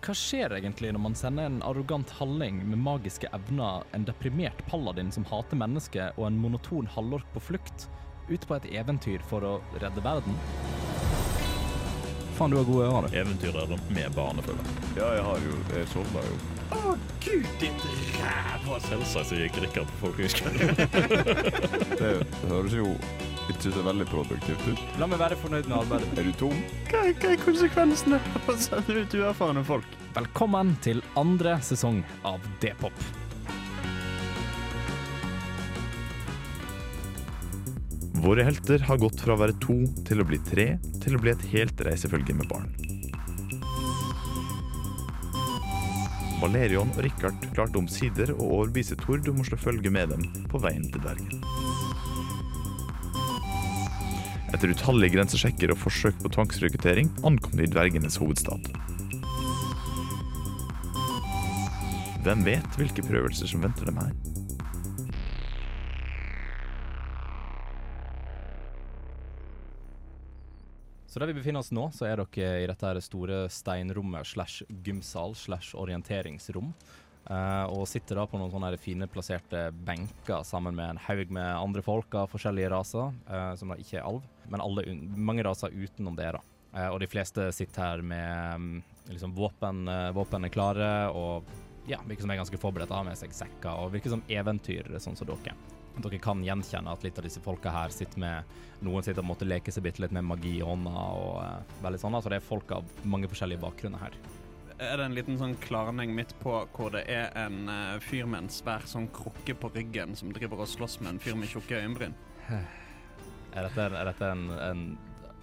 Hva skjer egentlig når man sender en arrogant halling med magiske evner, en deprimert paladin som hater mennesker, og en monoton halvork på flukt, ut på et eventyr for å redde verden? Faen, du har gode ører, du. Eventyrer med barnefølge. Ja, jeg har jo Jeg sovna jo. Å, gud, ditt ræva! Selvsagt så gikk Rikard på folkehøyskolen. Det høres jo ikke så veldig produktivt ut. La meg være fornøyd med arbeidet. Er du tom? Hva, hva er konsekvensene av å sende ut uerfarne folk? Velkommen til andre sesong av D-pop. Våre helter har gått fra å være to til å bli tre, til å bli et helt reisefølge med barn. Valerion og Richard klarte omsider å overbevise Tord om å slå følge med dem på veien til Bergen. Etter utallige grensesjekker og forsøk på tvangsrekruttering ankom de dvergenes hovedstad. Hvem vet hvilke prøvelser som venter dem her? Så der vi befinner oss nå, så er dere i dette her store steinrommet slash gymsal slash orienteringsrom. Uh, og sitter da på noen sånne fine plasserte benker sammen med en haug med andre folk av forskjellige raser, uh, som da ikke er alv, men alle, mange raser utenom det, da. Uh, og de fleste sitter her med um, liksom våpen, våpen er klare, og ja, virker som er ganske forberedt, har med seg sekker, og virker som eventyr, sånn som dere. At dere kan gjenkjenne at litt av disse folka her sitter med Noen sitter og måtte leke seg bitte litt med magi i hånda og uh, veldig sånn. Altså det er folk av mange forskjellige bakgrunner her. Er det en liten sånn klarning midt på hvor det er en uh, fyr med en svær sånn krukke på ryggen som driver og slåss med en fyr med tjukke øyenbryn? Er dette, er dette en, en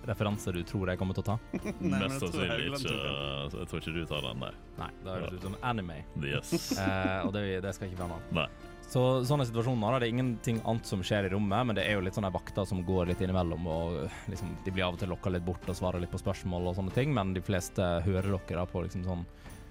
referanse du tror jeg kommer til å ta? Nei, Mest sannsynlig ikke. Uh, Jeg tror ikke du tar den, nei. Nei, da høres det ut som anime. Yes. uh, og det, det skal ikke være noe. Nei. Så sånne situasjoner, da, det er ingenting annet som skjer i rommet, men det er jo litt sånne vakter som går litt innimellom, og liksom, de blir av og til lokka litt bort og svarer litt på spørsmål og sånne ting, men de fleste hører dere da på liksom sånn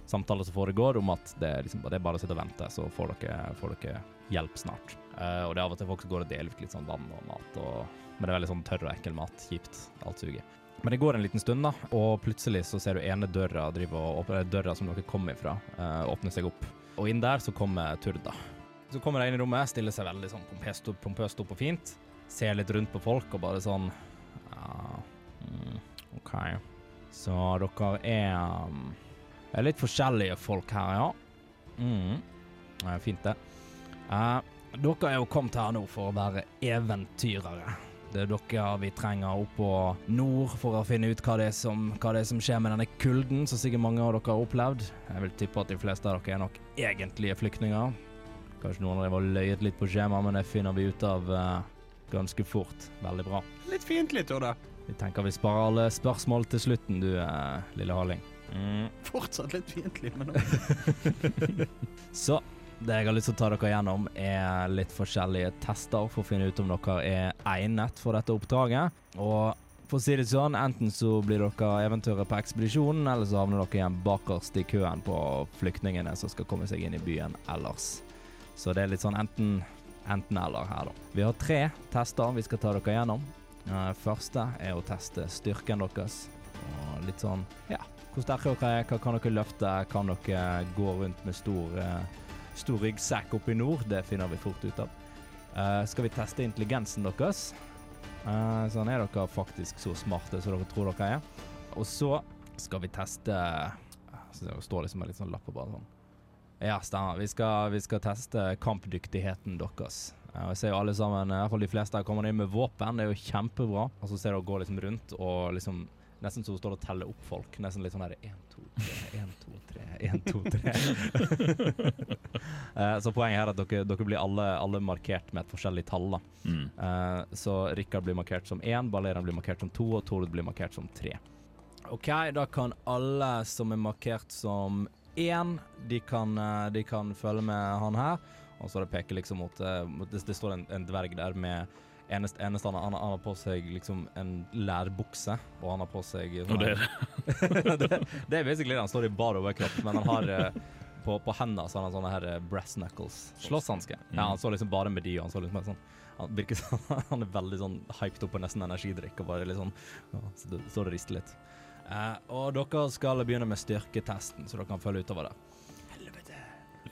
samtaler som foregår om at det, liksom, det er bare å sitte og vente, så får dere, får dere hjelp snart. Uh, og det er av og til folk som går og deler ut litt sånn vann og mat, og, men det er veldig sånn tørr og ekkel mat. Kjipt. Alt suger. Men det går en liten stund, da, og plutselig så ser du ene døra drive og døra som dere kom ifra, uh, åpne seg opp. Og inn der så kommer Turda. Så kommer de inn i rommet, stiller seg veldig sånn pompøst opp, pompøst opp og fint. Ser litt rundt på folk og bare sånn ja, mm, OK. Så dere er, um, er litt forskjellige folk her, ja. Mm. Det er fint, det. Eh, dere er jo kommet her nå for å være eventyrere. Det er dere vi trenger oppå nord for å finne ut hva det, er som, det er som skjer med denne kulden, som sikkert mange av dere har opplevd. Jeg vil tippe at de fleste av dere er nok egentlige flyktninger. Kanskje noen av dere har løyet litt på skjema, men det finner vi ut av eh, ganske fort. Veldig bra. Litt fiendtlig, Torde. Vi tenker vi sparer alle spørsmål til slutten, du eh, lille Harling. Mm. Fortsatt litt fiendtlig, men nå Så det jeg har lyst til å ta dere gjennom, er litt forskjellige tester for å finne ut om dere er egnet for dette oppdraget. Og for å si det sånn, enten så blir dere eventyret på ekspedisjonen, eller så havner dere igjen bakerst i køen på flyktningene som skal komme seg inn i byen ellers. Så det er litt sånn enten enten eller her, da. Vi har tre tester vi skal ta dere gjennom. Eh, Første er å teste styrken deres. Og litt sånn ja, hvor sterke dere er, hva kan dere løfte, kan dere gå rundt med stor eh, stor ryggsekk oppe i nord, det finner vi fort ut av. Uh, skal vi teste intelligensen deres? Uh, sånn er dere faktisk så smarte som dere tror dere er. Og så skal vi teste så Det står liksom en litt sånn lapp på bare sånn. Ja, stemmer. Vi skal, vi skal teste kampdyktigheten deres. Og jeg ser jo alle sammen, i hvert fall de fleste her kommer inn med våpen, det er jo kjempebra. Og så ser du å gå liksom rundt og liksom Nesten så hun står og teller opp folk. Nesten litt sånn her 1, 2, 3, 1, 2, 3, 1, 2, 3. Eh, så poenget her er at dere, dere blir alle, alle markert med et forskjellig tall. da. Mm. Uh, så Rikard blir markert som én, Balerian blir markert som to, og Tord blir markert som tre. OK, da kan alle som er markert som én, de kan, eh, de kan følge med han her. Og så det peker liksom mot, eh, det, det står en, en dverg der med Eneste, eneste han, han, han har på seg liksom en lærbukse, og han har på seg Og det er det, det er basically det. Han står i bar overkropp, men han har eh, på, på hendene så har han sånne her brass knuckles. Slåsshanske. Mm. Ja, han står liksom bare med de, og han står liksom sånn Han virker som han er veldig sånn hyped opp på nesten energidrikk, og bare litt sånn ja, Så det står og rister litt. Eh, og dere skal begynne med styrketesten, så dere kan følge utover det.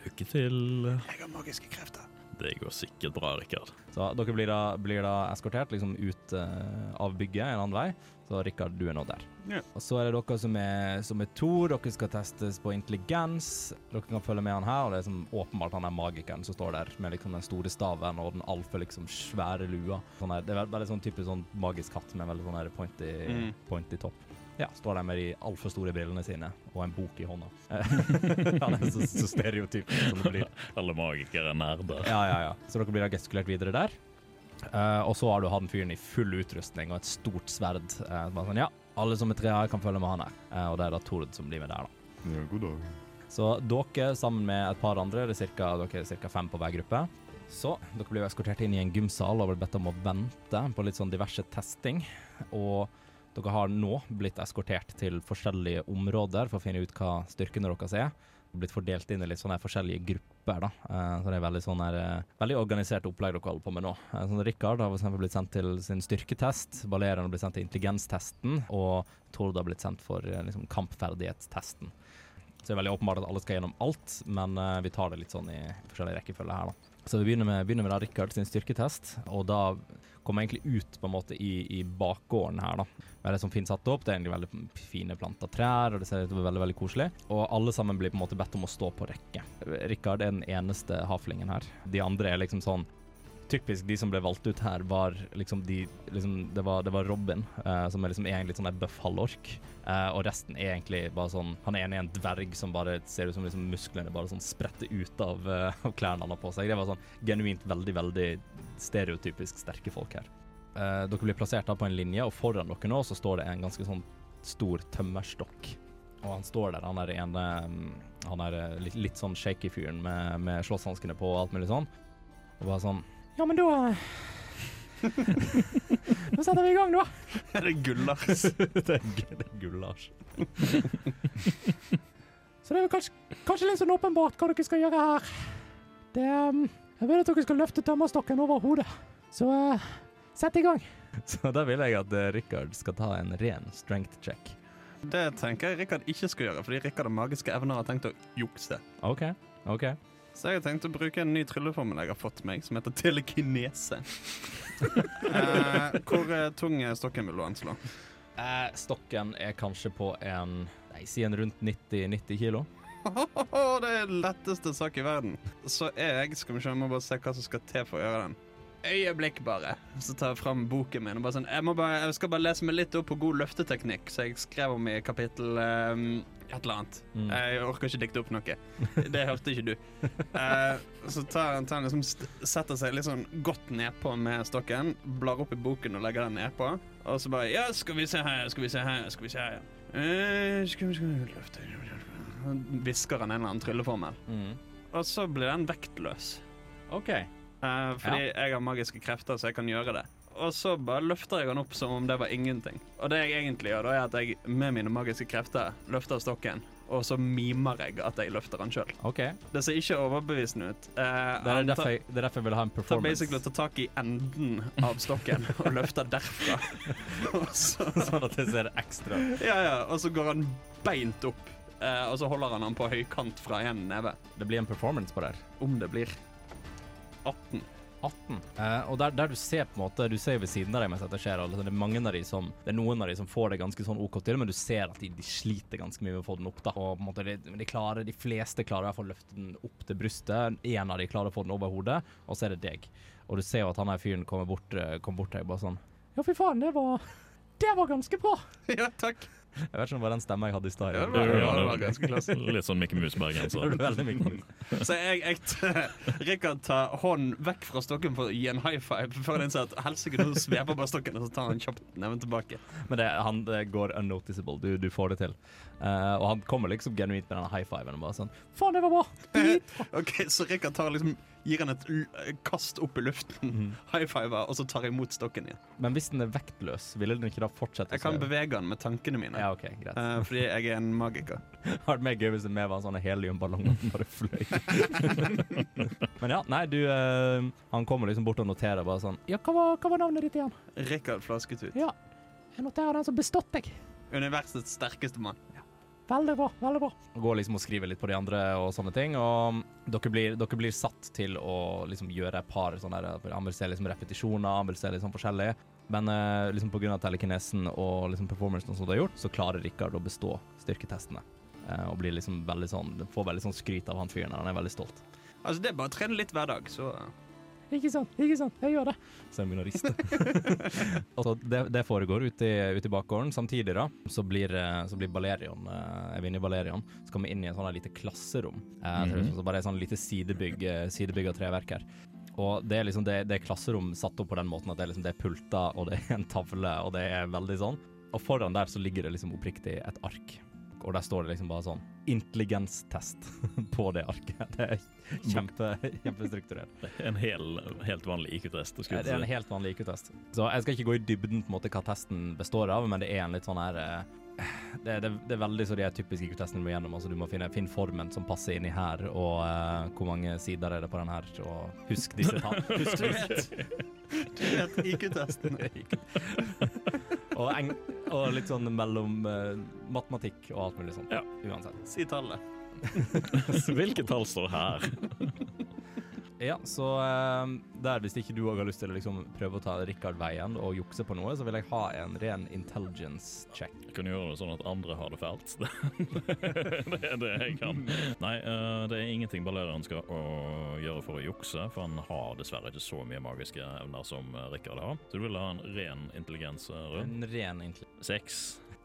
Lykke til. Jeg har magiske krefter. Det går sikkert bra, Rikard. Så dere blir da, blir da eskortert liksom ut eh, av bygget en annen vei. Så Rikard, du er nå der. Ja. Og så er det dere som er, som er to. Dere skal testes på intelligens. Dere kan følge med han her, og det er som åpenbart han er magikeren som står der med liksom den store staven og den altfor liksom svære lua. Sånn her, det er veldig sånn typisk sånn magisk hatt med veldig sånn pointy, Mm. pointy topp. Ja, står der med de altfor store brillene sine og en bok i hånda. han er så, så stereotyp som det blir. Alle magikere er nerder. Ja, ja, ja. Så dere blir da gestikulert videre der. Uh, og så har du han fyren i full utrustning og et stort sverd. Uh, bare sånn, ja, alle som er tre her, kan følge med han her. Uh, og det er da Tord som blir med der, da. Ja, god dag. Så dere sammen med et par andre, det er cirka, dere er ca. fem på hver gruppe. Så dere blir eskortert inn i en gymsal og blir bedt om å vente på litt sånn diverse testing. Og dere har nå blitt eskortert til forskjellige områder for å finne ut hva styrkene deres er. Blitt fordelt inn i litt sånne forskjellige grupper, da. Eh, så det er veldig sånne, eh, Veldig organisert opplegg dere holder på med nå. Eh, sånn Rikard har for blitt sendt til sin styrketest, Balerian har blitt sendt til intelligenstesten, og Tord har blitt sendt for liksom, kampferdighetstesten. Så det er veldig åpenbart at alle skal gjennom alt, men vi tar det litt sånn i forskjellig rekkefølge her, da. Så vi begynner med, begynner med da Rikard sin styrketest, og da kommer egentlig ut på en måte i, i bakgården her, da. Det som fint satt opp. Det er egentlig veldig fine planta trær, og det ser ut til å være veldig, veldig koselig. Og alle sammen blir på en måte bedt om å stå på rekke. Rikard er den eneste haflingen her. De andre er liksom sånn Typisk de som ble valgt ut her, var liksom de liksom, det, var, det var Robin, uh, som er liksom sånn en bøff halvork. Eh, og resten er egentlig bare sånn Han er en dverg som bare ser ut som liksom musklene bare sånn spretter ut av, uh, av klærne han har på seg. Det var sånn genuint veldig, veldig stereotypisk sterke folk her. Dere blir plassert da på en linje, og foran dere nå så står det en ganske sånn stor tømmerstokk. Og han står der, han er ene Han er litt, litt sånn shaky fyren med, med slåsshanskene på og alt mulig sånn. Og bare sånn Ja, men da Nå setter vi i gang, da. Er det Gullars? det er, Gull-Lars. Så det er kanskje, kanskje litt sånn åpenbart hva dere skal gjøre her. Det um, Jeg vil at dere skal løfte tømmerstokken over hodet. Så uh, sett i gang. Så da vil jeg at uh, Rikard skal ta en ren strength check. Det tenker jeg Rikard ikke skal gjøre, fordi Rikard har magiske evner og har tenkt å jukse. OK. OK. Så jeg har tenkt å bruke en ny trylleformel jeg har fått meg, som heter telekinese. eh, hvor eh, tung stokken vil du anslå? Eh, stokken er kanskje på en Nei, si en rundt 90, 90 kilo. det er den letteste sak i verden. Så jeg skal vi se, må bare se hva som skal til for å gjøre den. Øyeblikk, bare. Så tar jeg fram boken min og bare sånn Jeg, må bare, jeg skal bare lese meg litt opp på god løfteteknikk, så jeg skrev om i kapittel um, et eller annet. Mm. Jeg orker ikke dikte opp noe. Det hørte ikke du. uh, så tar han, tar han liksom setter seg litt sånn godt nedpå med stokken, blar opp i boken og legger den nedpå, og så bare Ja, skal vi se her, skal vi se her, skal vi se her. Eh, skal vi, skal vi løfte Hvisker han en eller annen trylleformel. Mm. Og så blir den vektløs. OK. Eh, fordi jeg har magiske krefter, så jeg kan gjøre det. Og så bare løfter jeg han opp som om det var ingenting. Og det jeg egentlig gjør, da er at jeg med mine magiske krefter løfter stokken, og så mimer jeg at jeg løfter han sjøl. Okay. Det ser ikke overbevisende ut. Uh, Det er derfor jeg, det er derfor jeg vil ha en performance. tar basically å ta tak i enden av stokken og løfter derfra. så, sånn at det ser ekstra ja, ja, og så går han beint opp, Uh, og så holder han han på høykant fra en neve. Det blir en performance på det her. Om det blir 18. 18. Eh, og der, der du ser på en måte Du ser ved siden av deg mens dette skjer. og Det er de som Det er noen av de som får det ganske sånn OK til, men du ser at de, de sliter ganske mye med å få den opp. da Og på en måte de, de klarer De fleste klarer i hvert fall å løfte den opp til brystet. En av de klarer å få den over hodet, og så er det deg. Og du ser jo at han her fyren kommer bort, kom bort til deg bare sånn Ja, fy faen, det var Det var ganske bra. ja, takk. Jeg vet ikke om det var den stemma jeg hadde i stad. Ja, det var- Ja, var. Litt sånn Mikke Mus-bergenser. Så jeg, jeg Rikard tar hånden vekk fra stokken for å gi en high five, før han innser at helsike, nå svever bare stokken, og så tar han kjapt neven tilbake. Men det, han det går unnoticeable. Du, du får det til. Uh, og han kommer liksom genuint med den high fiven og bare sånn Faen, det var bra! OK, så Rikard tar liksom gir han et l kast opp i luften, mm. high fiver, og så tar jeg imot stokken igjen. Men hvis den er vektløs, ville den ikke da fortsette? Jeg kan bevege den med tankene mine, Ja, OK, greit. Uh, fordi jeg er en magiker. Hadde vært mer gøy hvis det mer var en sånn heliumballong den bare fløy. Men ja, nei, du uh, Han kommer liksom bort og noterer bare sånn Ja, hva var, hva var navnet ditt igjen? Rikard Flasketut. Ja, jeg noterer den som bestått deg. Universets sterkeste mann. Veldig bra, veldig bra. Går liksom og skriver litt på de andre og sånne ting. Og dere blir, dere blir satt til å liksom gjøre et par sånne der, Han vil se liksom repetisjoner, han vil se litt sånn forskjellig. Men eh, liksom pga. telekinesen og liksom performancen som du har gjort, så klarer Rikard å bestå styrketestene. Eh, og blir liksom veldig sånn får veldig sånn skryt av han fyren. Han er veldig stolt. Altså, det er bare å trene litt hver dag, så Ikke sant, ikke sant, jeg gjør det. Så jeg begynner å riste. altså, det, det foregår ute i, ut i bakgården. Samtidig da, så blir, eh, så blir Balerion, eh, jeg vinner i Balerion, så kommer inn i et sånt lite klasserom. Eh, mm det er så bare et sånn lite sidebygg, eh, sidebygg av treverk her. Og det er liksom det, det er klasserom satt opp på den måten at det er, liksom, det er pulter, og det er en tavle, og det er veldig sånn. Og foran der så ligger det liksom oppriktig et ark. Og der står det liksom bare sånn intelligenstest på det arket. Det er kjempe, kjempestrukturert. En hel, helt vanlig IQ-test. Det er en helt vanlig IQ-test. Så jeg skal ikke gå i dybden på en måte hva testen består av, men det er en litt sånn her eh, det, det, det er veldig så de typiske IQ-testene du må gjennom. Altså, du må finne, finne formen som passer inni her, og uh, hvor mange sider er det på den her, og husk disse tallene. Husk, Du vet, vet IQ-testen. og, eng, og litt sånn mellom eh, matematikk og alt mulig sånt. Ja. Uansett. Si tallet. Hvilke tall står her? Ja, så eh, der, hvis ikke du òg har lyst til å liksom prøve å ta Rikard-veien og jukse på noe, så vil jeg ha en ren intelligence check. Jeg kan gjøre det sånn at andre har det fælt. det er det jeg kan. Nei, eh, det er ingenting Balerian skal gjøre for å jukse, for han har dessverre ikke så mye magiske evner som eh, Rikard har. Så du vil ha en ren intelligens eh, rundt. En ren intelligens. Seks.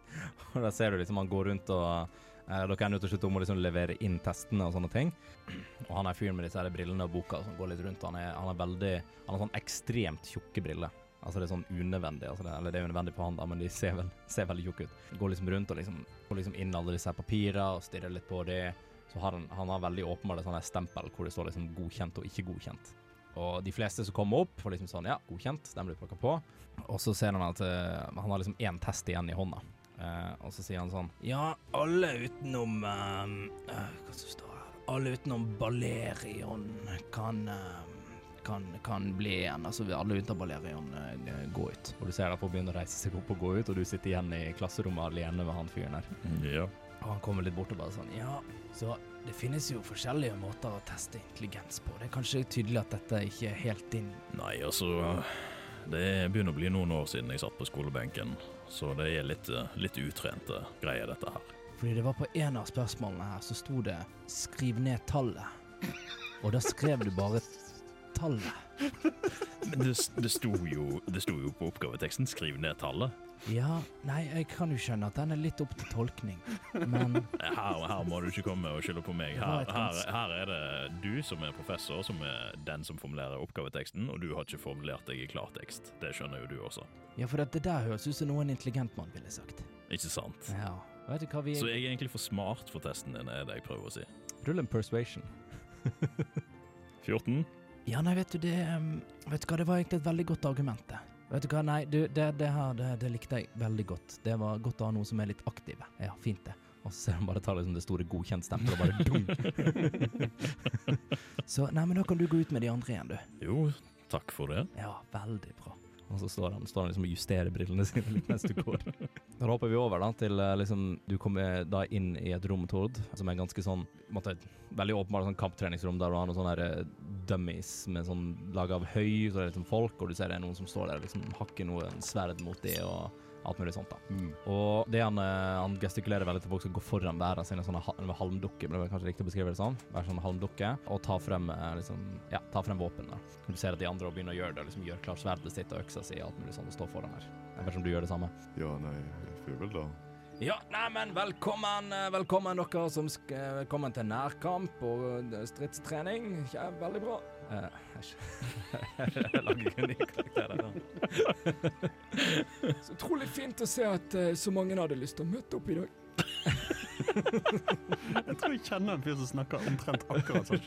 Og da ser du liksom han går rundt og eh, Dere er nødt til å slutte om å liksom levere inn testene og sånne ting. Og han er fyren med disse her brillene og boka som går litt rundt. Han er, han er veldig Han har sånn ekstremt tjukke briller. Altså det er sånn unødvendig, altså det, eller det er unødvendig på han, da, men de ser, vel, ser veldig tjukke ut. Går liksom rundt og liksom får liksom inn alle disse papirene og stirrer litt på det. Så har han, han har veldig åpenbart et sånt stempel hvor det står liksom godkjent og ikke godkjent. Og de fleste som kommer opp, får liksom sånn ja, godkjent, den blir plukka på. Og så ser han at uh, han har liksom én test igjen i hånda. Eh, og så sier han sånn Ja, alle utenom eh, eh, Hva som står her? Alle utenom Balerion kan eh, kan, kan bli igjen. Altså alle utenom Balerion eh, gå ut. Og du ser derfor begynner å reise seg opp og gå ut, og du sitter igjen i klasserommet alene med han fyren her. Ja. Og han kommer litt bort og bare sånn Ja, så det finnes jo forskjellige måter å teste intelligens på. Det er kanskje tydelig at dette ikke er helt din Nei, altså Det begynner å bli noen år siden jeg satt på skolebenken, så det er litt, eh, litt utrente greier, dette her. Fordi det var på en av spørsmålene her så sto det 'skriv ned tallet'. Og da skrev du bare tallet. Men det, det, sto jo, det sto jo på oppgaveteksten 'skriv ned tallet'. Ja, nei, jeg kan jo skjønne at den er litt opp til tolkning, men Her, her må du ikke komme og skylde på meg. Her, her, her er det du som er professor, som er den som formulerer oppgaveteksten, og du har ikke formulert deg i klartekst. Det skjønner jo du også. Ja, for det, det der høres ut som noe en intelligent mann ville sagt. Ikke sant? Ja. Vet du hva vi Så jeg er egentlig for smart for testen din, er det jeg prøver å si. Rull en persuasion. 14? Ja, nei, vet du, det um, Vet du hva, det var egentlig et veldig godt argument, det. Vet du hva, nei, du, det, det her, det, det likte jeg veldig godt. Det var godt å ha noen som er litt aktive. Ja, fint det. Og så ser han bare tar liksom det store godkjentstempelet og bare dunk. så nei, men da kan du gå ut med de andre igjen, du. Jo, takk for det. Ja, veldig bra. Og så står han, står han liksom og justerer brillene sine litt mens du går. Da hopper vi over da til eh, liksom Du kommer da inn i et rom, Tord, som er ganske sånn måtte, Veldig åpenbart sånn kamptreningsrom der du har noen sånne eh, dummies med sånn lag av høy, så det er liksom folk, og du ser det er noen som står der og liksom hakker noe sverd mot det og alt mulig sånt, da. Og det han, eh, han gestikulerer veldig til folk som går foran der, sine sånne halmdukker, halmdukke, men det er kanskje riktig å beskrive det sånn, hver sånn halmdukke, og ta frem eh, liksom, ja, ta frem våpen. da. Du ser at de andre begynner å gjøre det, liksom gjør klart sverdet sitt og øksa si og alt mulig sånt, og står foran her. Jeg vet ikke om du gjør det samme? Ja, nei, jeg får vel da Ja, neimen, velkommen, eh, velkommen dere som skal, velkommen til nærkamp og stridstrening. Ja, veldig bra. Eh, jeg, lager ikke en ny karakter der. Så utrolig fint å se at eh, så mange hadde lyst til å møte opp i dag. Jeg tror jeg kjenner en fyr som snakker omtrent akkurat sånn.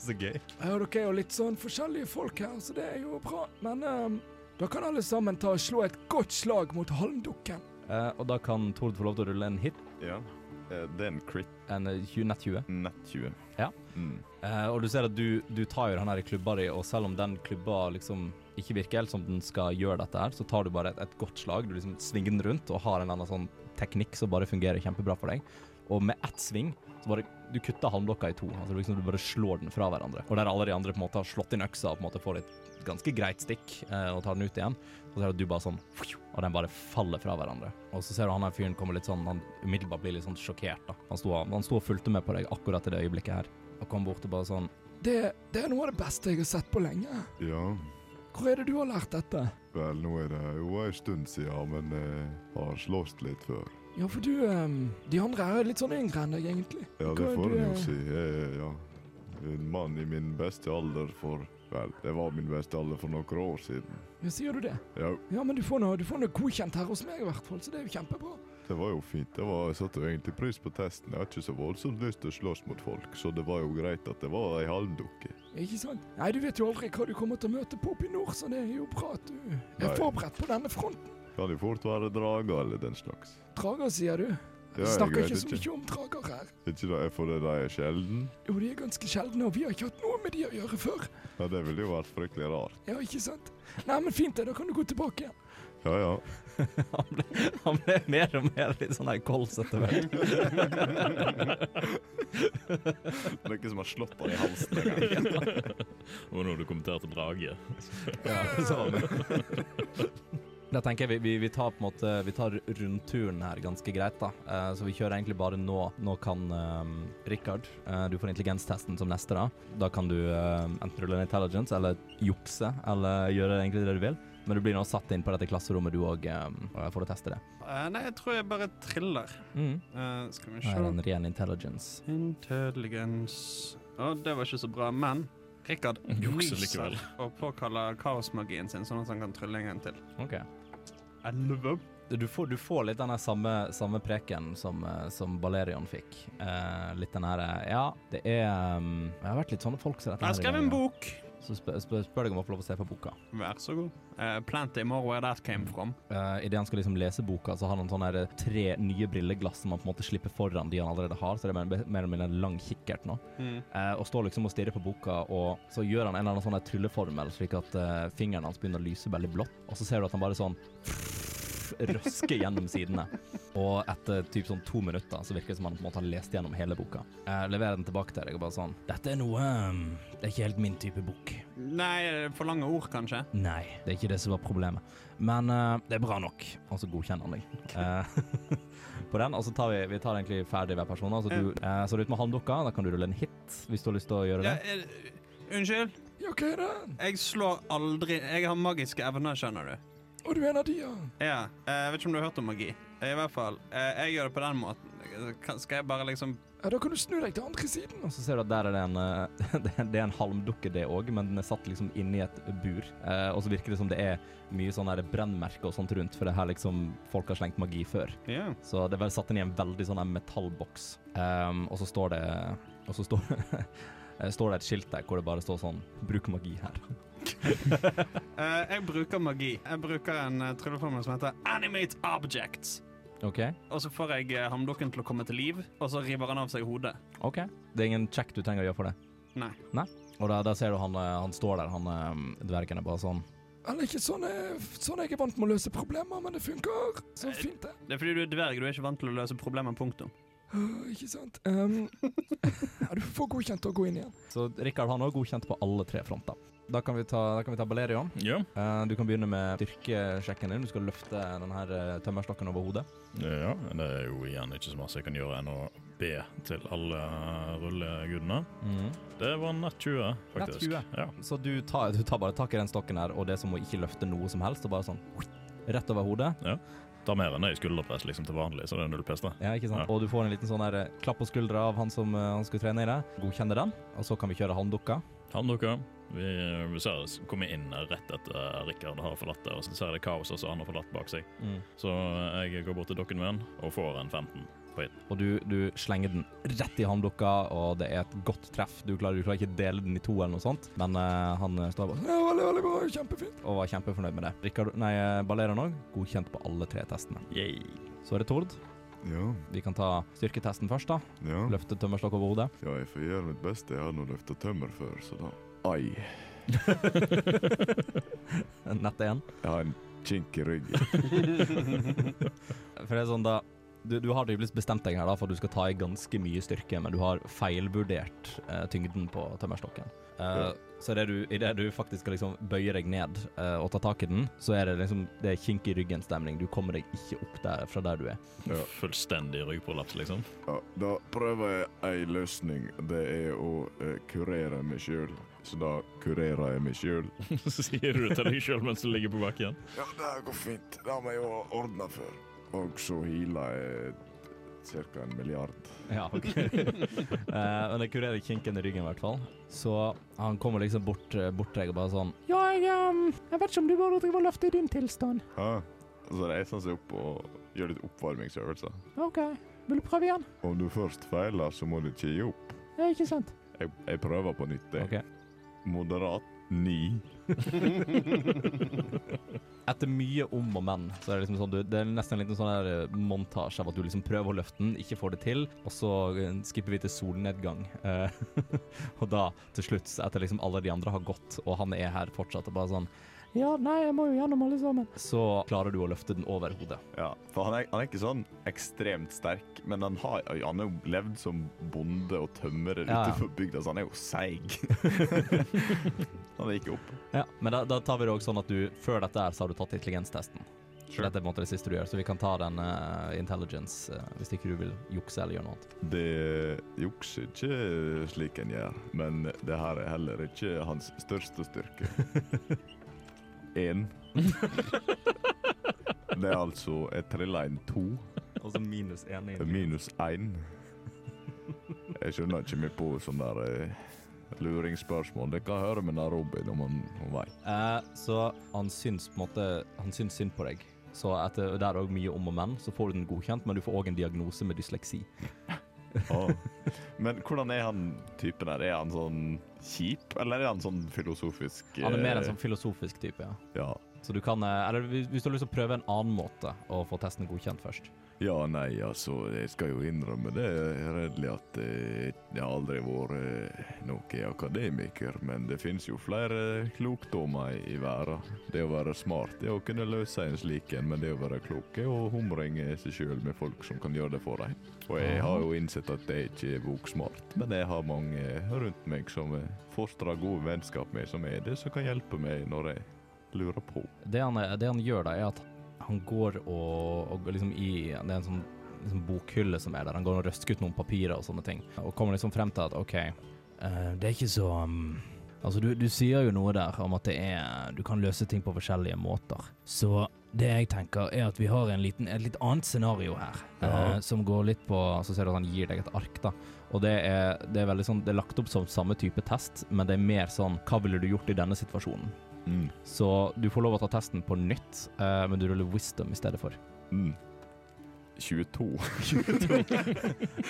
Så gøy. Ja, dere er jo litt sånn forskjellige folk her, så det er jo bra. Men eh, da kan alle sammen ta og slå et godt slag mot halmdukken. Eh, og da kan Tord få lov til å rulle en hit. Ja. Eh, Det er en crit En eh, 20, nett 20. nett 20. Ja. Mm. Uh, og du ser at du, du tar jo den her klubba di, og selv om den klubba liksom ikke virker helt som den skal gjøre dette her, så tar du bare et, et godt slag. Du liksom svinger den rundt og har en eller annen sånn teknikk som bare fungerer kjempebra for deg. Og med ett sving så bare du kutter halmblokka i to. Altså liksom Du bare slår den fra hverandre. Og der alle de andre på en måte har slått inn øksa og på en måte får et ganske greit stikk eh, og tar den ut igjen, så ser du at du bare sånn Og den bare faller fra hverandre. Og så ser du han her fyren kommer litt sånn Han umiddelbart blir litt sånn sjokkert, da. Han sto, han sto og fulgte med på deg akkurat i det øyeblikket her. Og kom bort og bare sånn Det, det er noe av det beste jeg har sett på lenge. Ja, Hvor er det du har lært dette? vel, nå er det jo en stund siden, men jeg har slåss litt før. Ja, for du ehm, De andre er litt sånn yngre enn deg, egentlig. Ja, det er får en jo si. Jeg er ja, en mann i min beste alder for Vel, det var min beste alder for noen år siden. Ja, sier du det? Ja, Ja, men du får noe, du får noe godkjent her hos meg i hvert fall, så det er jo kjempebra. det var jo fint. Det var, jeg satte jo egentlig pris på testen. Jeg har ikke så voldsomt lyst til å slåss mot folk, så det var jo greit at det var ei halmdukke. Ikke sant? Nei, du vet jo aldri hva du kommer til å møte på oppe i nord, så det er jo bra at du er Nei. forberedt på denne fronten. Kan jo fort være drager eller den slags. Drager, sier du? Vi snakker ikke så mye om drager her. Ikke da, for det der er sjelden. Jo, de er ganske sjeldne, og vi har ikke hatt noe med de å gjøre før. Ja, det ville jo vært fryktelig rart. Ja, ikke sant? Nei, men fint det, da kan du gå tilbake igjen. Ja, ja. Han ble, han ble mer og mer litt sånn her kols etter hvert. Er ikke som har slått han i halsen engang. Og nå du kommenterte drage. Ja, sånn. Da tenker jeg vi, vi, vi tar på en måte Vi tar rundturen her ganske greit, da. Uh, så vi kjører egentlig bare nå. Nå kan um, Richard uh, Du får intelligenstesten som neste, da. Da kan du uh, enten rulle en intelligence eller jukse, eller gjøre egentlig det du vil. Men du blir nå satt inn på dette klasserommet, du òg, for å teste det. Eh, nei, jeg tror jeg bare triller. Mm. Eh, skal vi Det er en ren intelligence. Intelligence Å, det var ikke så bra, men Rikard Jukser likevel. og påkaller kaosmagien sin, sånn at han kan trylle en gang til. OK. Elleve. Du får, du får litt den samme, samme preken som, eh, som Balerion fikk. Eh, litt den her eh, Ja, det er um, Jeg har vært litt sånne folk som dette. Jeg skrev en bok. Så spør, spør, spør deg om å få lov å se på boka. Vær så god. Uh, Plenty more where that came from. Uh, Idet han skal liksom lese boka, så har han sånne tre nye brilleglass som han på en måte slipper foran de han allerede har, så det er mer, mer eller mindre en lang kikkert nå. Mm. Uh, og står liksom og stirrer på boka, og så gjør han en eller annen sånn trylleformel, slik at uh, fingeren hans begynner å lyse veldig blått, og så ser du at han bare sånn røsker gjennom sidene. Og etter typ sånn to minutter så virker det som han på en måte har lest gjennom hele boka. Jeg leverer den tilbake til deg og bare sånn Dette er noe um, Det er ikke helt min type bok. Nei, for lange ord, kanskje. Nei, det er ikke det som var problemet. Men uh, det er bra nok. Og så godkjenner han deg. Eh, på den, og så tar vi, vi tar egentlig ferdig hver person. Altså du, uh, så er ut med halmdukka, da kan du rulle en hit hvis du har lyst til å gjøre Ja, det. eh, unnskyld. Ja, hva er det? Jeg slår aldri Jeg har magiske evner, skjønner du. Og du er en av de, ja. Ja. eh, Jeg vet ikke om du har hørt om magi. I hvert fall. eh, Jeg gjør det på den måten. Skal jeg bare liksom Ja, Da kan du snu deg til andre siden. Og så ser du at der er det en, eh, det er- en halmdukke, det òg, men den er satt liksom inni et bur. Eh, og så virker det som det er mye sånn der brennmerker og sånt rundt, for det er her liksom folk har slengt magi før. Ja. Så det er vel satt inn i en veldig sånn metallboks. Um, og så står det Og så står, står det et skilt der hvor det bare står sånn 'Bruk magi her'. Eh, jeg bruker magi. Jeg bruker en uh, trylleformel som heter Animate Objects. Okay. Og så får jeg uh, hamdukken til å komme til liv, og så river han av seg hodet. ok Det er ingen check du trenger å gjøre for det. Nei. Og da, da ser du han, eh, han står der, han eh, dvergen er bare sånn Eller ikke sånn jeg, sånn jeg er vant med å løse problemer, men det funker så fint, det. Det er fordi du er dverg, du er ikke vant til å løse problemer. Punktum. Uh, ikke sant? Um, ja, du får godkjent å gå inn igjen. Så Rikard han er godkjent på alle tre fronter. Da kan vi ta, da kan vi ta Balerion. Ja. Uh, du kan begynne med styrkesjekken din. Du skal løfte denne her eh, tømmerstokken over hodet. ja. Det er jo igjen ikke så masse jeg kan gjøre enn å be til alle rullegudene. Det var nett 20, faktisk. Nett 20? Ja. Så du tar, du tar bare tak i den stokken her, og det er som å ikke løfte noe som helst, og bare sånn rett over hodet. Tar mer enn ei skulderpress liksom til vanlig, så det er null da. Ja, ikke sant? Ja. Og du får en liten sånn her eh, klapp på skuldra av han som eh, han skulle trene i det. Godkjenner den, og så kan vi kjøre halmdukka. Handdukka. Vi, vi ser oss komme inn rett etter Rikard har forlatt det, og så ser det kaoset som han har forlatt bak seg. Så jeg går bort til dokken min og får en 15 på hit. Og du, du slenger den rett i hånddukka, og det er et godt treff. Du klarer, du klarer ikke dele den i to eller noe sånt, men uh, han står bare Ja, veldig, veldig bra. Kjempefint. og var kjempefornøyd med det. Rikard, nei, eh, Balerion òg, godkjent på alle tre testene. Yay. Så er det Tord. Ja, Vi kan ta styrketesten først, da. ja. Løfte tømmerstokk over hodet. ja, jeg får gjøre mitt beste. Jeg har nå løfta tømmer før, så da Ai. Nett én. Jeg har en kink i ryggen. For det er sånn da du, du har tydeligvis bestemt deg her da for at du skal ta i ganske mye styrke, men du har feilvurdert eh, tyngden på tømmerstokken. Eh, Så det du, i det du faktisk skal liksom bøye deg ned uh, og ta tak i den, så er det liksom det er kink i ryggen-stemning. Du kommer deg ikke opp der fra der du er. Ja. Fullstendig ryggprolaps, liksom. Ja, da prøver jeg ei løsning. Det er å uh, kurere meg sjøl. Så da kurerer jeg meg sjøl. Så sier du det til deg sjøl mens du ligger på bakken. Ja, det går fint. Det har vi jo ordna før. Og så healer jeg ca. en milliard. Ja, ok. Eh, men det kurerer kinken i ryggen i hvert fall. Så han kommer liksom bort, bort til deg og bare sånn Ja, jeg, um, jeg vet ikke om du burde driver og løfte i din tilstand. Hæ? Så reiser han seg opp og gjør litt oppvarmingsøvelser. OK, vil du prøve igjen? Om du først feiler, så må du ikke gi opp. Ja, ikke sant? Jeg, jeg prøver på nytt. jeg. Okay. Moderat ni. Etter mye om og men, så er det liksom sånn du, Det er nesten en liten sånn her eh, montasje av at du liksom prøver å løfte den, ikke får det til, og så eh, skipper vi til solnedgang. Eh, og da, til slutt, etter liksom alle de andre har gått, og han er her fortsatt, og bare sånn Ja, nei, jeg må jo gjennom alle sammen. Så klarer du å løfte den over hodet. Ja, for han er, han er ikke sånn ekstremt sterk, men han har han har jo levd som bonde og tømrer Ja, utenfor bygda, så han er jo seig. han gikk opp. Ja, Men da, da tar vi det også sånn at du før dette her, så har du tatt intelligenstesten. Så dette er på en måte det siste du gjør, så vi kan ta den uh, intelligence uh, hvis ikke du vil jukse eller gjøre noe annet. Det jukser ikke slik en gjør, men det her er heller ikke hans største styrke. Én. Det er altså Jeg trilla en to, Altså minus én minus én. Jeg skjønner ikke mye på sånne der eh, luringsspørsmål. Det kan høre med Robin om han, han veit. Eh, så han syns på en måte Han syns synd på deg. Så etter der òg mye om og men, så får du den godkjent, men du får òg en diagnose med dysleksi. Ah. Men hvordan er han typen her? Er han sånn kjip, eller er han sånn filosofisk Han er mer en eh, sånn filosofisk type, ja. Ja. Så du kan eh, Eller hvis du har lyst til å prøve en annen måte å få testen godkjent først. Ja, nei, altså, jeg skal jo innrømme det redelig at eh, jeg har aldri vært eh, noen akademiker, men det finnes jo flere klokdommer i, verden. Det å være smart er å kunne løse en slik en, men det å være klok er å omringe seg sjøl med folk som kan gjøre det for deg. Og jeg har jo innsett at jeg ikke er boksmart, men jeg har mange rundt meg som jeg fostrer gode vennskap med, som er det, som kan hjelpe meg når jeg lurer på. Det han, det han gjør da, er at han går og, og liksom i Det er en sånn liksom bokhylle som er der. Han går og røsker ut noen papirer og sånne ting, og kommer liksom frem til at OK, uh, det er ikke så um, Altså, du, du sier jo noe der om at det er Du kan løse ting på forskjellige måter. Så det jeg tenker, er at vi har en liten, et litt annet scenario her, ja. uh, som går litt på Så ser du at han gir deg et ark, da. Og det er, det er veldig sånn Det er lagt opp som samme type test, men det er mer sånn Hva ville du gjort i denne situasjonen? Mm. Så du får lov å ta testen på nytt, eh, men du ruller wisdom i stedet for. Mm. 22.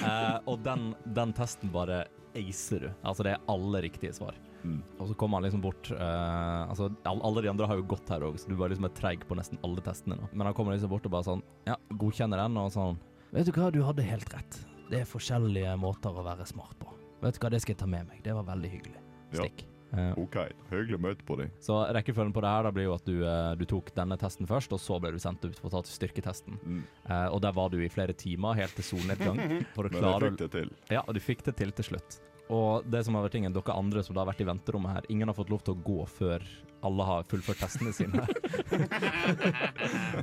Eh, og den, den testen bare acer du. Altså det er alle riktige svar. Mm. Og så kommer han liksom bort eh, Altså all, Alle de andre har jo gått her òg, så du bare liksom er treig på nesten alle testene nå. Men han kommer liksom bort og bare sånn Ja, godkjenner den, og sånn Vet du hva, du hadde helt rett. Det er forskjellige måter å være smart på. Vet du hva, det skal jeg ta med meg. Det var veldig hyggelig. Stikk. Eh, OK, hyggelig å møte på deg. Så rekkefølgen på det her da blir jo at du, eh, du tok denne testen først, og så ble du sendt ut for å ta styrketesten. Mm. Eh, og der var du i flere timer, helt til solnedgang, for å Men jeg klare fikk det til. Ja, og du fikk det til til slutt. Og det som har vært tingen, dere andre som da har vært i venterommet her, ingen har fått lov til å gå før alle har fullført testene sine.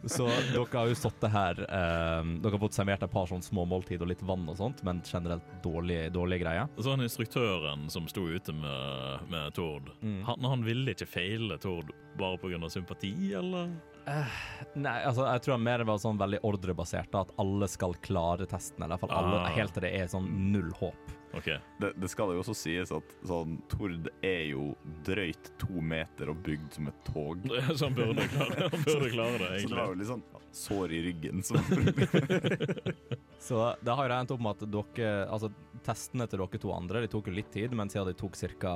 så dere har jo sittet her eh, Dere har fått servert et par sånn små måltid og litt vann og sånt, men generelt dårlig, dårlige greier. Så han instruktøren som sto ute med, med Tord, Mm. han, han ville ikke feile Tord bare pga. sympati, eller? Nei, altså jeg tror mer det var sånn veldig ordrebasert, da, at alle skal klare testen. Eller i hvert fall alle, Ah. helt til det er sånn null håp. OK. Det, det skal jo også sies at sånn, Tord er jo drøyt to meter og bygd som et tog. Så han burde klare, han burde klare det, Så det var jo litt sånn sår i ryggen. Så. Så det har jo endt opp med at dere Altså, testene til dere to andre de tok jo litt tid, men siden de tok ca.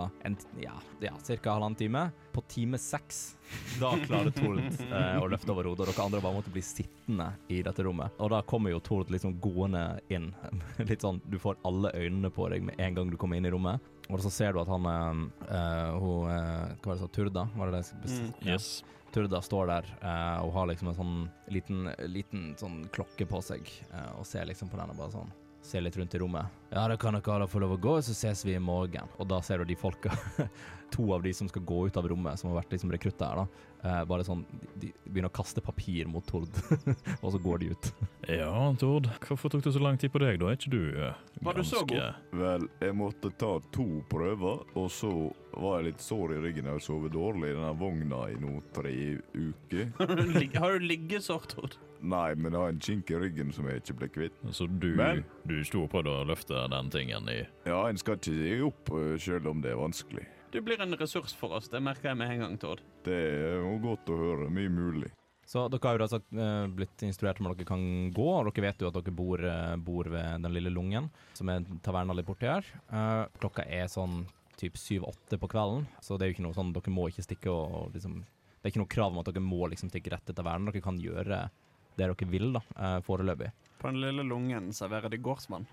Ja, ja, cirka halvannen time På time seks da klarer Tord eh, å løfte over hodet, og dere andre bare måtte bli sittende i dette rommet. Og da kommer jo Tord liksom gående inn. Litt sånn du får alle øynene på deg med en gang du kommer inn i rommet. Og så ser du at han eh, eh, Hun eh, Hva var det så? Turda? Var det det? Mm. Yes. Turda står der eh, og har liksom en sånn liten, liten sånn klokke på seg, eh, og ser liksom på den og bare sånn Ser litt rundt i rommet. Ja, da kan dere alle få lov å gå, så ses vi i morgen. Og da ser du de folka, to av de som skal gå ut av rommet, som har vært liksom rekrutter her, da. Eh, bare sånn, de, de begynner å kaste papir mot Tord, og så går de ut. Ja, Tord. Hvorfor tok det så lang tid på deg, da? Er ikke du eh, Var du så ganske- Vel, jeg måtte ta to prøver, og så var jeg litt sår i ryggen. Jeg har sovet dårlig i denne vogna i nå tre uker. Har du ligget sår, liggesår, Tord? Nei, men jeg har en kink i ryggen som jeg ikke ble kvitt. Så du, Men- du sto på å løfte den tingen i Ja, en skal ikke gi opp sjøl selv om det er vanskelig. Du blir en ressurs for oss, det merker jeg med en gang, Tord. Det er jo godt å høre. Mye mulig. Så dere har jo da sagt, eh, blitt instruert om at dere kan gå, og dere vet jo at dere bor, eh, bor ved Den lille Lungen, som er taverna litt borti her. Eh, klokka er sånn typ syv-åtte på kvelden, så det er jo ikke noe sånn, dere må ikke stikke og, og liksom Det er ikke noe krav om at dere må liksom stikke rett til tavernen. Dere kan gjøre det dere vil, da, eh, foreløpig. På den lille lungen serverer de gårdsvann.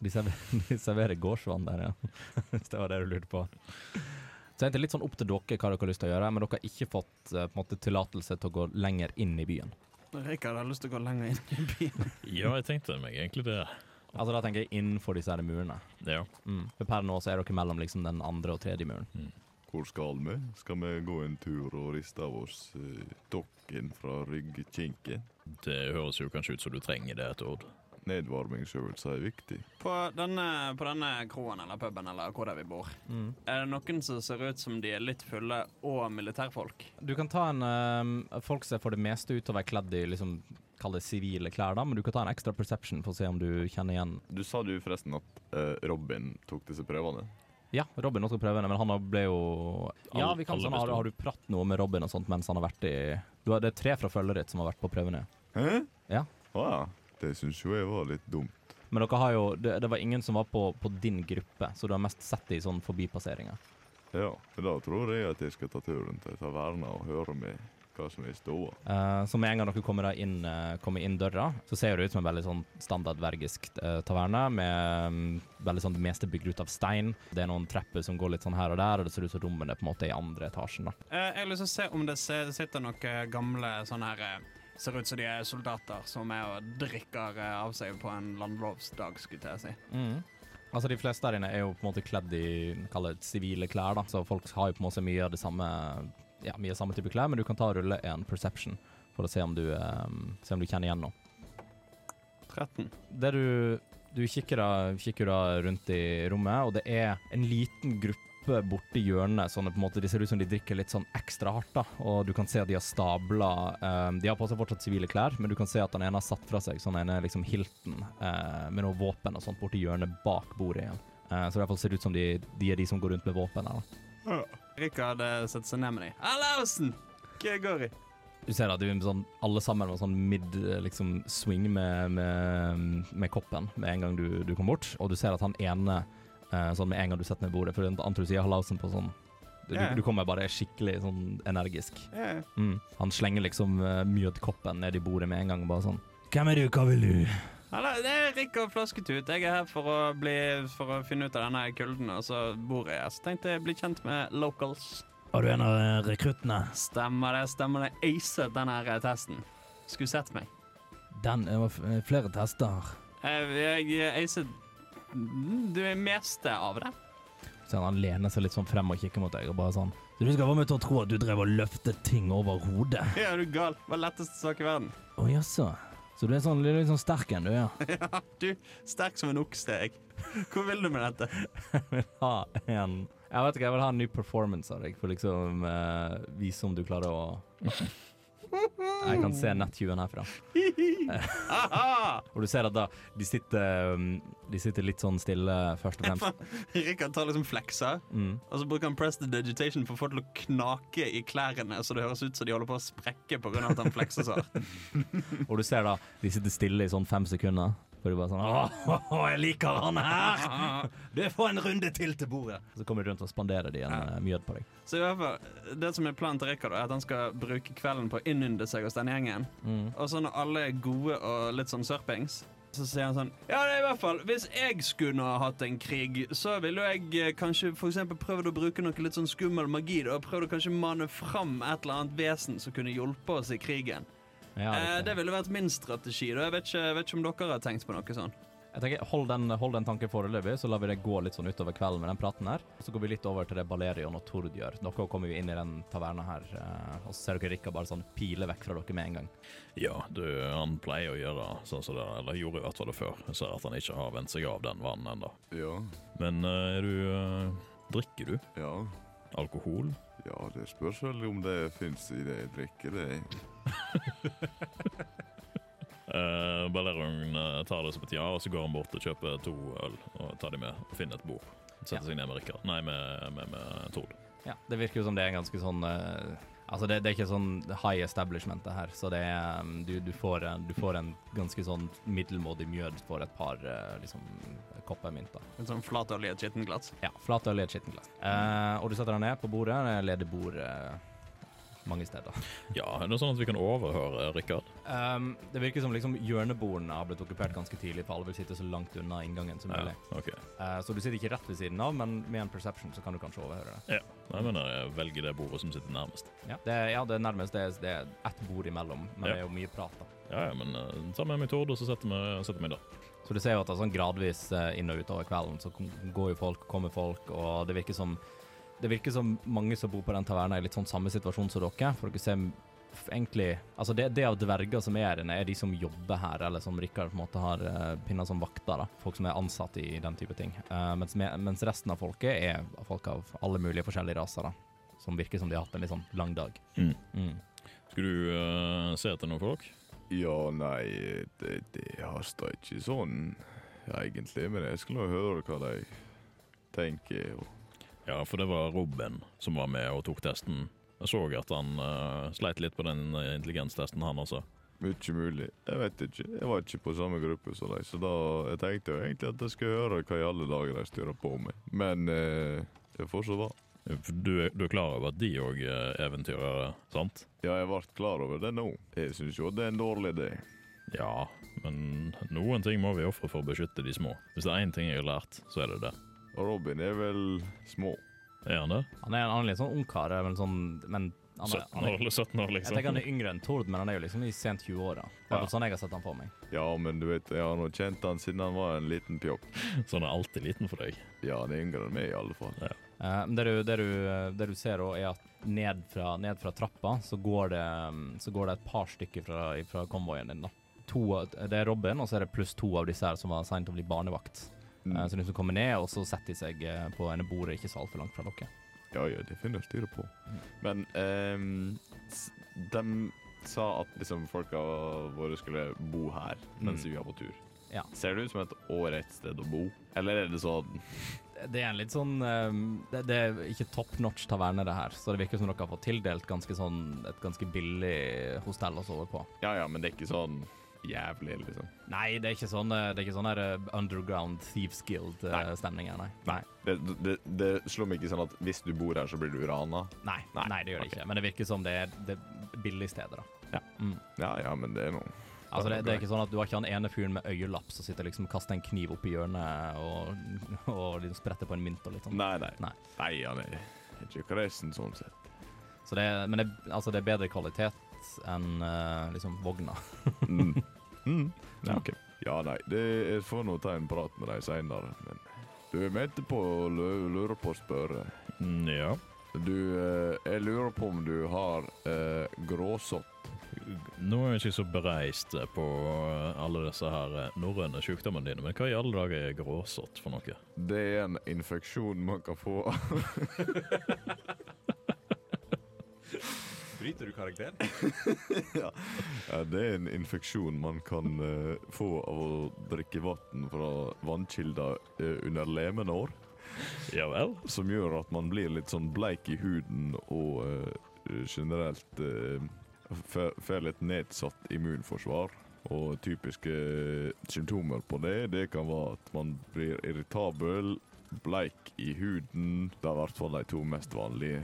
De, serverer, de serverer gårdsvann der, ja. Hvis det var det du lurte på. Så det er litt sånn opp til dere hva dere har lyst til å gjøre, men dere har ikke fått eh, på en måte tillatelse til å gå lenger inn i byen. Rikard har lyst til å gå lenger inn i byen. Ja, jeg tenkte meg egentlig det. Altså Da tenker jeg innenfor disse her murene. Ja. Mm. For per nå så er dere mellom liksom den andre og tredje muren. Hvor skal vi? Skal vi gå en tur og riste av oss uh, dokken fra ryggkinken? Det høres jo kanskje ut som du trenger det, Tord. Nedvarmingsøvelser er viktig. På denne, på denne kroen eller puben eller hvor det er vi bor, Mm. er det noen som ser ut som de er litt fulle og militærfolk? Du kan ta en eh, Folk ser for det meste ut til å være kledd i liksom Kall det sivile klær, da, men du kan ta en ekstra perception for å se om du kjenner igjen Du sa du forresten at eh, Robin tok disse prøvene? Ja, Robin også prøvene, men han ble jo Ja, vi kan sånn, har, har du pratt noe med Robin og sånt mens han har vært i du har, Det er tre fra følget ditt som har vært på prøvene. Hæ? Ja. Ja. Det syns jo jeg var litt dumt. Men dere har jo det, det var ingen som var på, på din gruppe, så du har mest sett det i sånn forbipasseringer. Ja, for da tror jeg at jeg skal ta turen til taverna og høre med hva som er ståa. Uh, så med en gang dere kommer, inn, uh, kommer inn døra, så ser det ut som en veldig sånn standard vergisk eh, taverne, med um, veldig sånn det meste bygd ut av stein. Det er noen trapper som går litt sånn her og der, og det ser ut som rommene på en måte er i andre etasjen. da. Eh, jeg har lyst til å se om det sitter noen gamle sånne her Ser ut som de er soldater som er og drikker eh, av seg på en landlovsdag, skulle jeg si. Altså De fleste der inne er jo på en måte kledd i kall det sivile klær, da, så folk har jo på en måte mye av det samme Ja, mye av samme type klær, men du kan ta og rulle en perception for å se om du, um, se om du kjenner igjen noe. 13. Det du, du kikker, da, kikker da rundt i rommet, og det er en liten gruppe borti hjørnet. Sånn på en måte, De ser ut som de drikker litt sånn ekstra hardt. da, og Du kan se at de har stabla eh, De har på seg fortsatt sivile klær, men du kan se at den ene har satt fra seg sånn ene liksom hilten eh, med noe våpen og sånt borti hjørnet bak bordet igjen. Eh, så det i hvert fall ser ut som de, de er de som går rundt med våpen her. da. Rikard setter seg ned med dem. Halausen! Hva går i? Du ser at de er sånn, alle sammen med sånn mid liksom, swing med, med, med koppen med en gang du, du kom bort. Og du ser at han ene, eh, sånn med en gang du setter ned bordet For antar du sier halausen på sånn du, yeah. du kommer bare skikkelig sånn energisk. Yeah. Mm. Han slenger liksom uh, mjødkoppen ned i bordet med en gang bare sånn Hvem er du, hva vil du? Hallo, det er Rikard Flasketut. Jeg er her for å, bli, for å finne ut av denne kulden, og så bor jeg her. Så tenkte jeg bli kjent med locals. Er du en av eh, rekruttene? Stemmer det, stemmer det. Acet denne her testen. Skulle sett meg. Den det var flere tester. Jeg, jeg acet det meste av det. Så han lener seg litt sånn frem og kikker mot deg og bare sånn Så du skal få meg til å tro at du drev og løftet ting over hodet? Ja, du er gal? Det var letteste sak i verden. Å jaså. Så du er sånn litt sånn sterk en, du, ja? Ja, du, sterk som en okse, jeg. Hvor vil du med dette? ha en Jeg vet ikke, jeg vil ha en ny performance av deg, for liksom uh, vise om du klarer å Jeg kan se nett-20-en herfra. Og du ser at da de sitter, um, de sitter litt sånn stille, først og fremst. Rikard tar liksom flekser, Mm. og så bruker han press the digitation for å få til å knake i klærne, så det høres ut som de holder på å sprekke pga. at han flekser så hardt. Og du ser da de sitter stille i sånn fem sekunder, For du bare sånn Åh, jeg liker han her! Du får en runde til til bordet! Så kommer de rundt og spanderer de en Ja. eh, mjød på deg. Så i hvert fall, det som er planen til Rikard, er at han skal bruke kvelden på å innynde seg hos denne gjengen. Mm. Og så når alle er gode og litt sånn sørpings, så sier han sånn Ja, det er i hvert fall Hvis jeg skulle nå ha hatt en krig, så ville jeg eh, kanskje for eksempel prøvd å bruke noe litt sånn skummel magi. Da, prøvd å kanskje mane fram et eller annet vesen som kunne hjulpet oss i krigen. Ja, eh, det ville vært min strategi. Da. Jeg vet ikke, jeg vet ikke om dere har tenkt på noe sånn. Jeg tenker, hold den, hold den tanken foreløpig, så lar vi det gå litt sånn utover kvelden med den praten her. Så går vi litt over til det Balerion og Tord gjør. Dere kommer jo inn i den taverna her, eh, og så ser dere Rikka bare sånn pile vekk fra dere med en gang. Ja, du, han pleier å gjøre sånn som det, eller gjorde i hvert fall det før. Jeg ser at han ikke har vent seg av den vanen ennå. Ja, Men eh, er du eh, Drikker du ja. alkohol? Ja, det spørs vel om det fins i det jeg drikker, det. Uh, Balerion eh, tar det som et ja, og så går han bort og kjøper to øl og tar de med og finner et bord. Setter Ja. seg ned med Rikard. Nei, med, med, med Tord. Ja, det virker jo som det er en ganske sånn uh, Altså, det, det er ikke sånn high establishment, det her, så det er um, du, du, får en, du får en ganske sånn middelmådig mjød for et par uh, liksom kopper mynter. En sånn flatolje skittenglass. Ja, flatøl i et skittent glass. Uh, og du setter deg ned på bordet. Det ledig bord eh, mange steder. Ja, er det sånn at vi kan overhøre Rikard? Um, det virker som liksom hjørnebordene har blitt okkupert ganske tidlig, for alle vil sitte så langt unna inngangen som mulig. Okay. Uh, så du sitter ikke rett ved siden av, men med en perception så kan du kanskje overhøre det. Ja. jeg men jeg velger det bordet som sitter nærmest. Ja, det, ja, det er nærmest det, det er ett bord imellom, men Ja. det er jo mye prat. da. Ja, ja, men uh, ta med meg Tord, og så setter vi middag. der. Så du ser jo at det er sånn gradvis eh, inn og utover kvelden så går jo folk, kommer folk, og det virker som det virker som mange som bor på den taverna er i litt sånn samme situasjon som dere. For dere ser egentlig Altså, det, det av dverger som er her, inne, er de som jobber her, eller som Rikard på en måte har uh, pinna som vakter. da. Folk som er ansatt i den type ting. Uh, mens, mens resten av folket er folk av alle mulige forskjellige raser, da. Som virker som de har hatt en litt sånn lang dag. Mm. Mm. Skal du uh, se etter noen folk? Ja, nei, det, det haster ikke sånn egentlig, men jeg skal nå høre hva de tenker. Og Ja, for det var Robin som var med og tok testen. Jeg så at han uh, sleit litt på den eh, intelligenstesten, han også. mye mulig. Jeg vet ikke. Jeg var ikke på samme gruppe som deg, så da jeg tenkte jeg egentlig at jeg skulle høre hva i alle dager de styrer på med. Men uh, det får så være. Du er, du er klar over at de òg er eventyrere, sant? Ja, jeg ble klar over det nå. Jeg syns jo det er en dårlig idé. Ja, men noen ting må vi ofre for å beskytte de små. Hvis det er én ting jeg har lært, så er det det. Og Robin er vel små. Er han det? Han er, en annen litt sånn ungkar, men sånn Men han er, 17 år er, eller 17 år, jeg liksom? tenker han er yngre enn Tord, men han er jo liksom i sent 20-åra. Det er Ja. sånn jeg har sett han for meg. Ja, men du vet, jeg har nå kjent han siden han var en liten pjokk. Så han er alltid liten for deg? Ja, han er yngre enn meg i alle fall. Ja. Uh, det, du, det, du, det du ser òg, er at ned fra, ned fra trappa så går, det, mm, så går det et par stykker fra, fra konvoien din. da. To, det er Robin, og så er det pluss to av disse her som var seint å bli barnevakt. Mm. Eh, så de som kommer ned, og så setter de seg eh, på en bordet ikke så altfor langt fra dere. Ja, ja, det finner jeg styre på. Men um, de sa at liksom folka våre skulle bo her mens Mm. vi var på tur. Ja. Ser det ut som et ålreit sted å bo? Eller er det sånn Det er en litt sånn eh, det, det er ikke top notch taverne, det her. Så det virker som dere har fått tildelt ganske sånn, et ganske billig hostell å sove på. Ja ja, men det er ikke sånn jævlig, liksom. Nei, det er ikke sånn, eh, det er ikke sånn her eh, underground Thieves Guild-stemning her, nei. nei. Det, det, det slår meg ikke sånn at hvis du bor her, så blir du rana. Nei, Nei, nei, det gjør det okay. ikke. Men det virker som det er det billige stedet, da. Ja. Mm. Ja ja, men det er noe. Altså, det, det er ikke sånn at du har ikke han ene fyren med øyelapp som sitter liksom og kaster en kniv opp i hjørnet og, og liksom spretter på en mynt og litt sånn. Nei, nei. Nei. Nei, han er ikke kresen sånn sett. Så det, men det, altså, det er bedre kvalitet enn uh, liksom vogna. Mm. Mm. Ja, Okay. Ja, nei, det, jeg får nå ta en prat med deg seinere, men du er med på å lure på å spørre. Mm, Ja. Du, uh, jeg lurer på om du har uh, gråsott. Nå er jeg ikke så bereist på alle disse her norrøne sykdommene dine, men hva i alle dager er gråsott for noe? Det er en infeksjon man kan få Bryter du karakter? ja. Det er en infeksjon man kan uh, få av å drikke vann fra vannkilder uh, under lemenår. Ja vel? Som gjør at man blir litt sånn bleik i huden og uh, generelt uh, får litt nedsatt immunforsvar. Og typiske symptomer på det, det kan være at man blir irritabel, bleik i huden. Det er i hvert fall de to mest vanlige.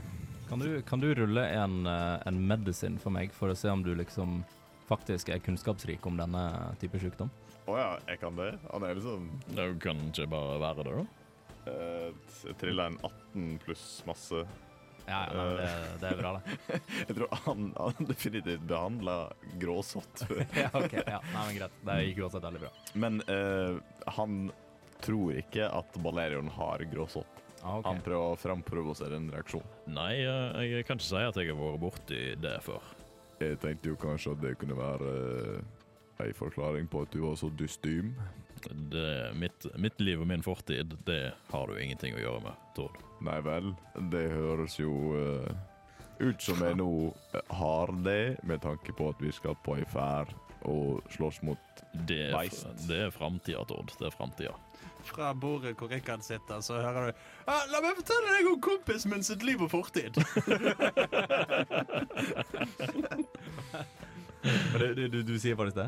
Kan du, kan du rulle en, eh, en medisin for meg, for å se om du liksom faktisk er kunnskapsrik om denne type sykdom? Å ja, jeg kan det? Han er liksom Det kan ikke bare være det, da. eh, Jeg trilla en 18 pluss masse. Ja, ja nei, men det, det er bra, det. Jeg tror han, han definitivt behandla gråsott før. ja, ok. Ja, nei, men greit. Det gikk uansett veldig bra. Men eh, han tror ikke at Balerion har gråsott. Ah, okay. Han prøver å framprovosere en reaksjon. Nei, eh, jeg kan ikke si at jeg har vært borti det før. Jeg tenkte jo kanskje at det kunne være eh, ei forklaring på at du var så dystym. Det, mitt, mitt liv og min fortid, det har du ingenting å gjøre med, Tord. Nei vel, det høres jo uh, ut som jeg nå eh, har det, med tanke på at vi skal på ei ferd og slåss mot Det er, Beist. det er framtida, Tord. Det er framtida. Fra bordet hvor Rikard sitter, så hører du ah, La meg fortelle deg om kompisen min sitt liv og fortid. Du, du, du, du sier faktisk det?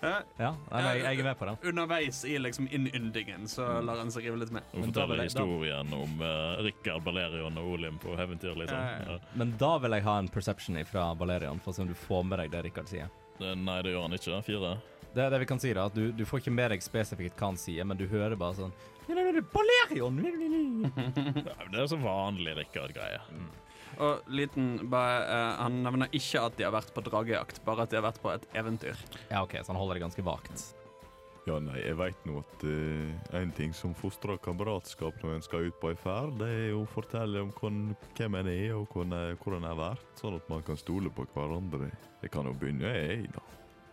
Ja, Ja, nei, jeg, jeg er med på den. Underveis i liksom innyndingen så lar han seg rive litt med. Da forteller da- historien om uh, Rikard, Balerion og Olim på eventyr, liksom. Ja, ja, ja. Ja. Men da vil jeg ha en perception fra Balerion, for å se om du får med deg det Rikard sier. Eh, Nei, det gjør han ikke. Fire. Det er det vi kan si, da. At du, du får ikke med deg spesifikt hva han sier, men du hører bare sånn Balerion! Det er så vanlig Rikard-greie. Og liten bare, uh, Han nevner ikke at de har vært på dragejakt, bare at de har vært på et eventyr. Ja, OK, så han holder det ganske vagt. Ja, nei, jeg veit nå at eh, en ting som fostrer kameratskap når en skal ut på ei ferd, det er jo å fortelle om hvem, hvem en er og hvor en er vært, sånn at man kan stole på hverandre. Det kan jo begynne jeg, da.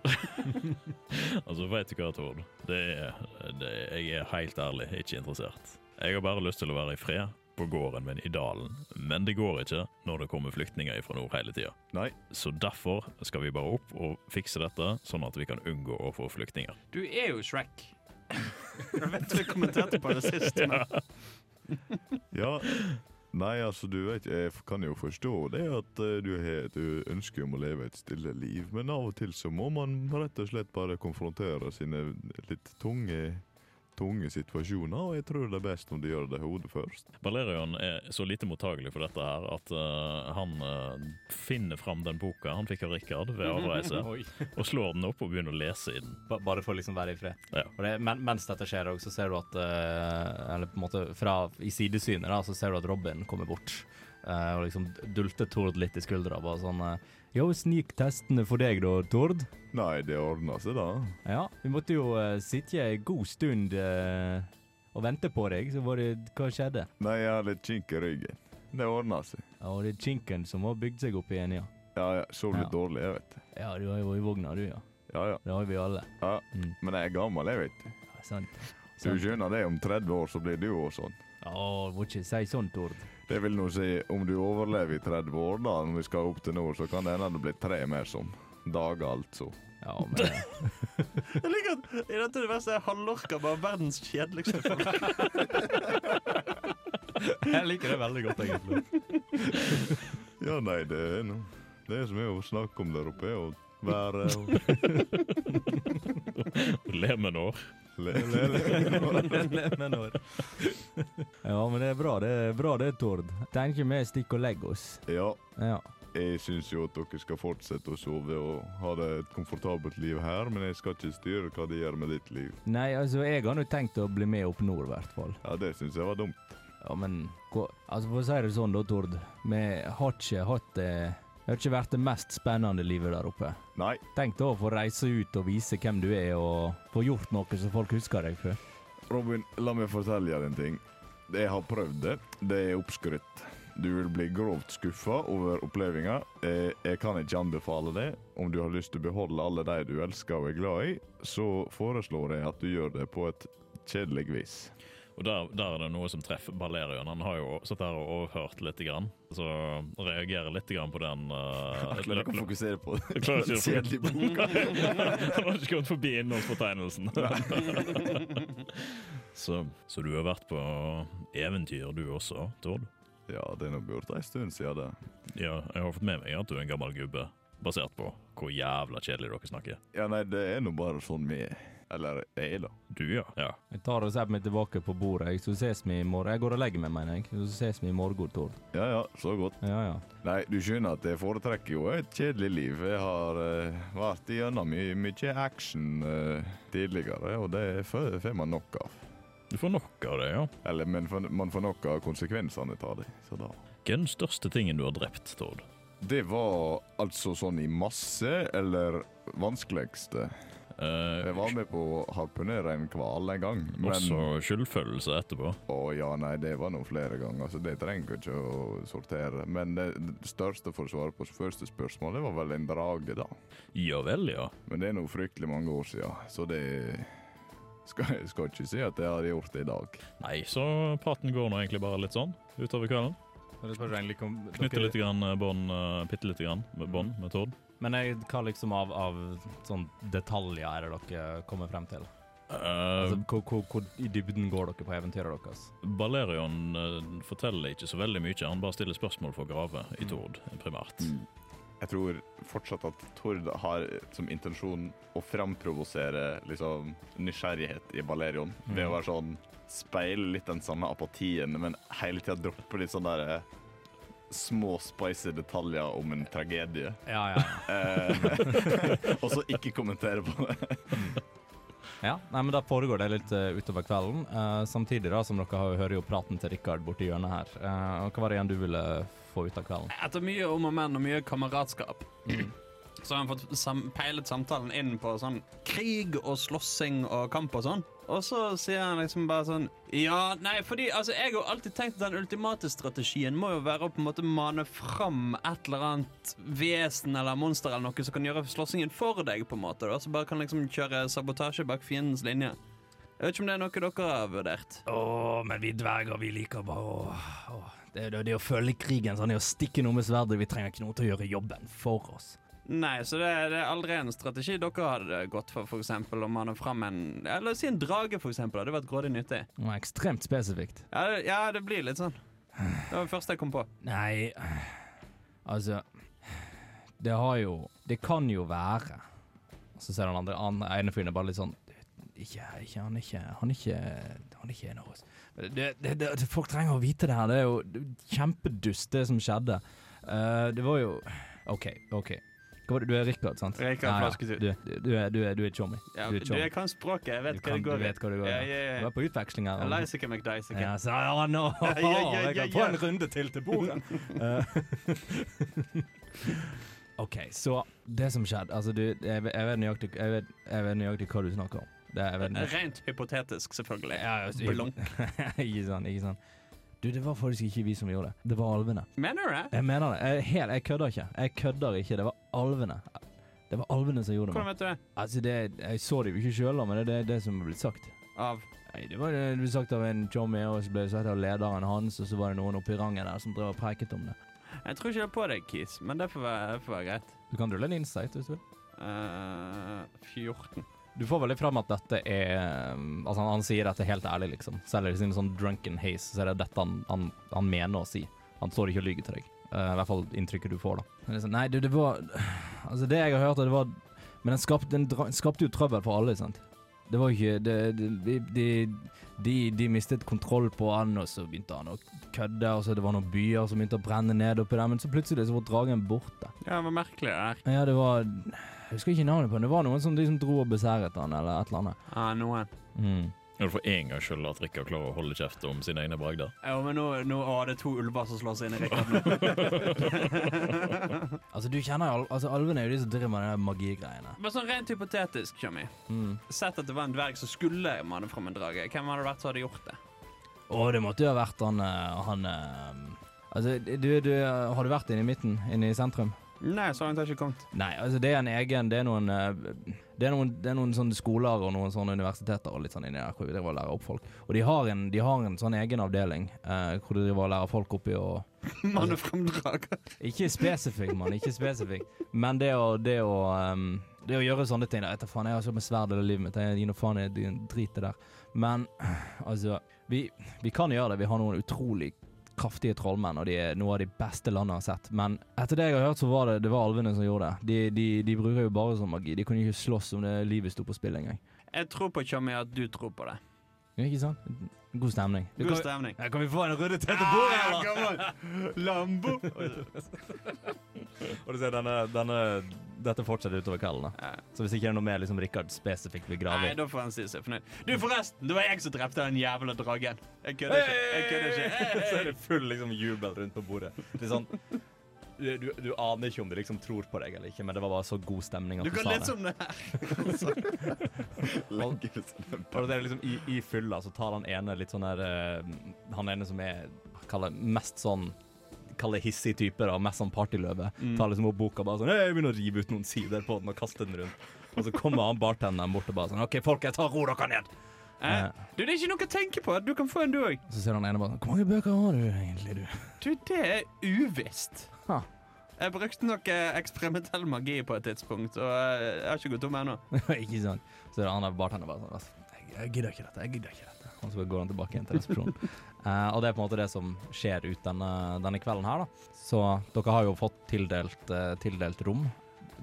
Altså, vet du hva, Tord? Det er, det, jeg er helt ærlig ikke interessert. Jeg har bare lyst til å være i fred på gården min i dalen, men det går ikke når det kommer flyktninger fra nord hele tida. Nei, Så derfor skal vi bare opp og fikse dette, sånn at vi kan unngå å få flyktninger. Du er jo Shrek. Jeg vet du kommenterte på det sist. Men. ja Nei, altså, du vet, jeg kan jo forstå det at eh, du har et om å leve et stille liv, men av og til så må man rett og slett bare konfrontere sine litt tunge, tunge situasjoner, og jeg tror det er best om de gjør det hodet først. Balerion er så lite mottagelig for dette her at uh, han uh, finner fram den boka han fikk av Rikard ved avreise, og slår den opp og begynner å lese i den. Ba- Bare for å liksom være i fred. Ja. Og det, men, mens dette skjer, så ser du at uh, Eller på en måte fra, i sidesynet da, så ser du at Robin kommer bort. eh, og liksom dulter Tord litt i skuldra. Bare sånn Jo, sniktestene for deg da, Tord. Nei, det ordna seg, da. Ja, vi måtte jo uh, sitte en god stund uh, og vente på deg, så var det Hva skjedde? Nei, jeg har litt kink i ryggen. Det ordna seg. Ja, det er kinken som har bygd seg opp igjen, ja. Ja, ja, sov litt Ja. dårlig, jeg vet det. Ja, du har jo vært i vogna, du, ja. Ja, ja. Det har vi alle. ja. Mm. Men jeg er gammel, jeg vet du. Ja, sant. Du sant. skjønner det, om 30 år så blir du også sånn. Ja, må ikke si sånn, Tord. Det vil nå si, om du overlever i 30 år, da, når vi skal opp til nord, så kan det hende det blir tre mer som dager, altså. Ja, men Jeg liker at i dette universet er halvorka bare verdens kjedeligste folk. Jeg liker det veldig godt, egentlig. Ja, nei, det er noe. Det er som er å snakke om der oppe, å være og Lemenår. Le, le, le. Men år. Ja, men det er bra, det er bra det, Tord. Tenker vi stikker og legger oss. Ja, Ja. jeg syns jo at dere skal fortsette å sove og ha det et komfortabelt liv her, men jeg skal ikke styre hva de gjør med ditt liv. Nei, altså, jeg har nå tenkt å bli med opp nord, i hvert fall. Ja, det syns jeg var dumt. Ja, men hva- Altså, for å si det sånn, da, Tord. Vi har ikke hatt det Det har ikke vært det mest spennende livet der oppe. Nei, Tenk da å få reise ut og vise hvem du er, og få gjort noe som folk husker deg for. Robin, la meg fortelle deg en ting. Jeg har prøvd det. Det er oppskrytt. Du vil bli grovt skuffa over opplevelsen. Jeg, Jeg kan ikke anbefale det. Om du har lyst til å beholde alle de du elsker og er glad i, så foreslår jeg at du gjør det på et kjedelig vis. Og der, der er det noe som treffer Balerion. Han har jo satt her og overhørt litt, grann, så reagerer litt grann på den uh, fokusere på Jeg klarer ikke å- kjedelige boka. Han har ikke kommet forbi innholdsfortegnelsen. så, så du har vært på eventyr du også, Tord? Ja, det er nå gjort ei stund siden det. Ja, jeg har fått med meg at du er en gammel gubbe. basert på hvor jævla kjedelig dere snakker. Ja, nei, det er nå bare sånn vi er. Eller jeg, da. Du, ja. ja. Jeg tar resepten min tilbake på bordet. Jeg, så ses vi i morgen. Jeg går og legger meg, mener jeg. Så ses vi i morgen, Tord. Ja ja, så godt. Ja, ja. Nei, du skjønner at jeg foretrekker jo et kjedelig liv. Jeg har uh, vært igjennom mye, mye action uh, tidligere, og det får man nok av. Du får nok av det, ja. Eller, men man får nok av konsekvensene av det. Så da Hva er den største tingen du har drept, Tord? Det var altså sånn i masse, eller vanskeligste. Eh, Jeg var med på å harpunere en hval en gang, men Også skyldfølelse etterpå. Å ja, nei, det var nå flere ganger, så det trenger ikke å sortere. Men det, det største for å svare på første spørsmål, det var vel en drage, da. Ja vel, ja. Men det er nå fryktelig mange år siden, så det skal, skal ikke si at jeg har gjort det i dag. Nei, så praten går nå egentlig bare litt sånn utover kvelden. Knytte litt grann eh, bånd, bitte litt grann med bånd med Tord. Men jeg, hva liksom av, av sånne detaljer er det dere kommer frem til? Uh, Altså, hvor, hvor, hvor i dybden går dere på eventyret deres? Balerion uh, forteller ikke så veldig mye. Han bare stiller spørsmål for å grave i Tord, primært. Jeg tror fortsatt at Tord har som intensjon å framprovosere liksom, nysgjerrighet i Balerion. Ved å være sånn Speile litt den samme apatien, men hele tida droppe litt sånne derre eh, små spicy detaljer om en tragedie. Ja, ja. Eh, og så ikke kommentere på det. ja. Nei, men da foregår det litt uh, utover kvelden. Uh, samtidig da som dere har, hører jo praten til Rikard borti hjørnet her. Uh, hva var det igjen du ville få ut av kvelden? Etter mye om og men og mye kameratskap, så har han fått sam peilet samtalen inn på sånn krig og slåssing og kamp og sånn. Og så sier han liksom bare sånn Ja, nei, fordi altså, jeg har alltid tenkt at den ultimate strategien må jo være å på en måte mane fram et eller annet vesen eller monster eller noe som kan gjøre slåssingen for deg, på en måte. Da. Så bare kan liksom kjøre sabotasje bak fiendens linje. Jeg vet ikke om det er noe dere har vurdert. Å, men vi dverger, vi liker bare å det, det, det å følge krigen, sånn, det å stikke noe med sverdet. Vi trenger ikke noe til å gjøre jobben for oss. Nei, så det, det er aldri en strategi dere hadde gått for, eksempel om man har fram en Eller si en drage, for eksempel. Hadde vært grådig nyttig. Det var ekstremt spesifikt. Ja det, ja, det blir litt sånn. Det var det første jeg kom på. Nei, altså Det har jo Det kan jo være så ser den andre han ene fyren er bare litt sånn ikke, ikke, han er ikke Han er ikke, han er ikke en av oss. Det, det, det, folk trenger å vite det her. Det er jo er kjempedust, det som skjedde. Uh, det var jo OK, OK. Hva var det? Du er Rikard, sant? Rikard Ja. Flasketur. Du, du, du er, du er, du er chommy. Ja, Du er du, jeg kan språket. Jeg vet Du hva kan- det går du vet hva det går i. Ja, ja, Du ja. er på utveksling her. Leisica McDiceica. Ja, så, ja, ja, Jeg kan få en runde til til bordet. Eh, OK, så det som skjedde Altså, du, jeg, vet- jeg, vet nøyaktig, jeg, vet, jeg vet nøyaktig hva du snakker om. Det, vet. Rent hypotetisk, selvfølgelig. Ja, ja, Blunk. ikke sant, ikke sant. Du, det var faktisk ikke vi som gjorde det. Det var alvene. Mener du det? Jeg mener det. Jeg, helt, jeg kødder ikke. Jeg kødder ikke. Det var alvene. Det var alvene som gjorde det. Hvordan vet du det? Altså, det, jeg så det jo ikke sjøl, men det er det, som er blitt sagt. Av Nei, Det var det ble sagt av en chommy, og så ble det sagt av lederen hans, og så var det noen oppi rangen der som drev og preiket om det. Jeg tror ikke det er på deg, Kis, men det får være, det får være greit. Du kan rulle en insight hvis du vil. Eh, 14. Du får veldig fram at dette er um, Altså, han, han sier dette helt ærlig, liksom. Selv i sin sånn drunken haze, så er det dette han, han, han mener å si. Han står ikke og lyver til deg. Eh, I hvert fall inntrykket du får, da. Men det sånn, nei, du, det var Altså, det jeg har hørt, det var Men den skapte, den dra- skapte jo trøbbel for alle, sant. Det var ikke det, det, de, de, de, de mistet kontroll på han, og så begynte han å kødde, og så det var noen byer som begynte å brenne ned oppi der, men så plutselig så var dragen borte. Ja, det var merkelig der. Ja, det var Jeg husker ikke navnet på han. Det var noen som liksom dro og beseiret han, eller et eller annet. Ja, noen. Mm. Er det for en gangs skyld at Rikard klarer å holde kjeft om sine egne bragder? Ja, men nå, nå å, det er to ulver som slår seg inn i Rikard nå. Altså, du kjenner jo al altså, Alvene er jo de som driver med de magigreiene. Bare sånn rent hypotetisk, Tjommi. Mm. Sett at det var en dverg som skulle manne fram en drage. Hvem hadde det vært som hadde gjort det? Å, det måtte jo ha vært han eh, Han eh, Altså, du, du Har du vært inne i midten? Inne i sentrum? Nei, så langt har jeg ikke kommet. Nei, altså det er en egen Det er noen eh, Det er noen, det er noen sånne skoler og noen sånne universiteter og litt sånn inni der hvor vi driver og lærer opp folk. Og de har en, de har en sånn egen avdeling eh, hvor de driver og lærer folk oppi og Mane fram drager. Ikke spesifikk, mann. Ikke spesifikk. Men det å, det å, um, det å gjøre sånne ting der, faen, Jeg har kjøpt med sverd hele livet mitt. Jeg gir noe faen i drit det der. Men altså vi, vi kan gjøre det. Vi har noen utrolig kraftige trollmenn, og de er noe av de beste landene jeg har sett. Men etter det jeg har hørt, så var det, det var alvene som gjorde det. De, de, de bruker jo bare sånn magi. De kunne ikke slåss om det livet sto på spill engang. Jeg tror på Tjommi at du tror på det. Ja, Ikke sant? God stemning. Du God kan- stemning. Ja, kan vi få en runde til til bordet, eller? Lambo! Og du ser, denne, denne, dette fortsetter utover kvelden. da. Ja. Så hvis ikke det er noe mer liksom Rikard spesifikt vil grave Nei, da får han si seg fornøyd. Du, forresten! Det var jeg som drepte den jævla dragen. Jeg kødder ikke. Jeg kødder ikke. Så er det full liksom jubel rundt på bordet. Det er sånn du, du, du aner ikke om de liksom tror på deg eller ikke, men det var bare så god stemning at Du du, sa det. Du kan litt som det her. Og det er liksom i, I fylla så tar han ene litt sånn der eh, Han ene som er kaller mest sånn Kall det hissig type, da, mest sånn partyløve. Tar liksom opp boka bare sånn «Hei, Jeg begynner å rive ut noen sider på den og kaste den rundt. Og så kommer han bartenderen bort og bare sånn OK, folkens, tar ro dere ned. Eh, Du, det er ikke noe å tenke på. Du kan få en, du òg. Så ser han ene bare sånn Hvor mange bøker har du egentlig, du? Du, det er uvisst. Ha. Jeg brukte noe eksperimentell magi på et tidspunkt, og eh, jeg har ikke gått om ennå. ikke sant? Så er det han der bartenderen bare sånn «Altså, jeg, jeg gidder ikke dette, jeg gidder ikke dette. Og så går han tilbake igjen til resepsjonen. uh, og det er på en måte det som skjer ut denne, denne kvelden her, da. Så dere har jo fått tildelt, uh, tildelt rom.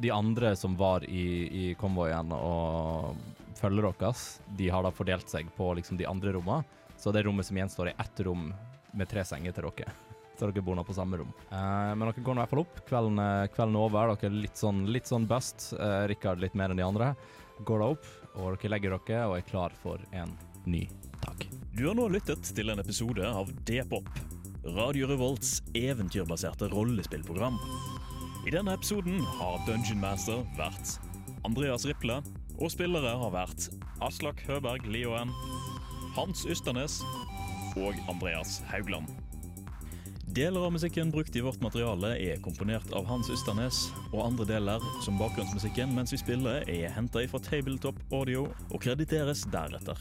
De andre som var i, i konvoien og følger deres, de har da fordelt seg på liksom de andre rommene. Så det rommet som gjenstår, er ett rom med tre senger til dere. Så dere bor nå på samme rom. Eh, men dere går nå i hvert fall opp. Kvelden, er- kvelden er over. Dere er litt sånn, litt sånn bust. Eh, Rikard litt mer enn de andre. Går da opp, og dere legger dere og er klar for en ny dag. Du har nå lyttet til en episode av D-pop, Radio Revolts eventyrbaserte rollespillprogram. I denne episoden har Dungeon Master vært Andreas Riple, og spillere har vært Aslak Høberg Lioen, Hans Ysternes og Andreas Haugland. Deler av musikken brukt i vårt materiale er komponert av Hans Ysternes, og andre deler, som bakgrunnsmusikken mens vi spiller, er henta fra Tabletop Audio og krediteres deretter.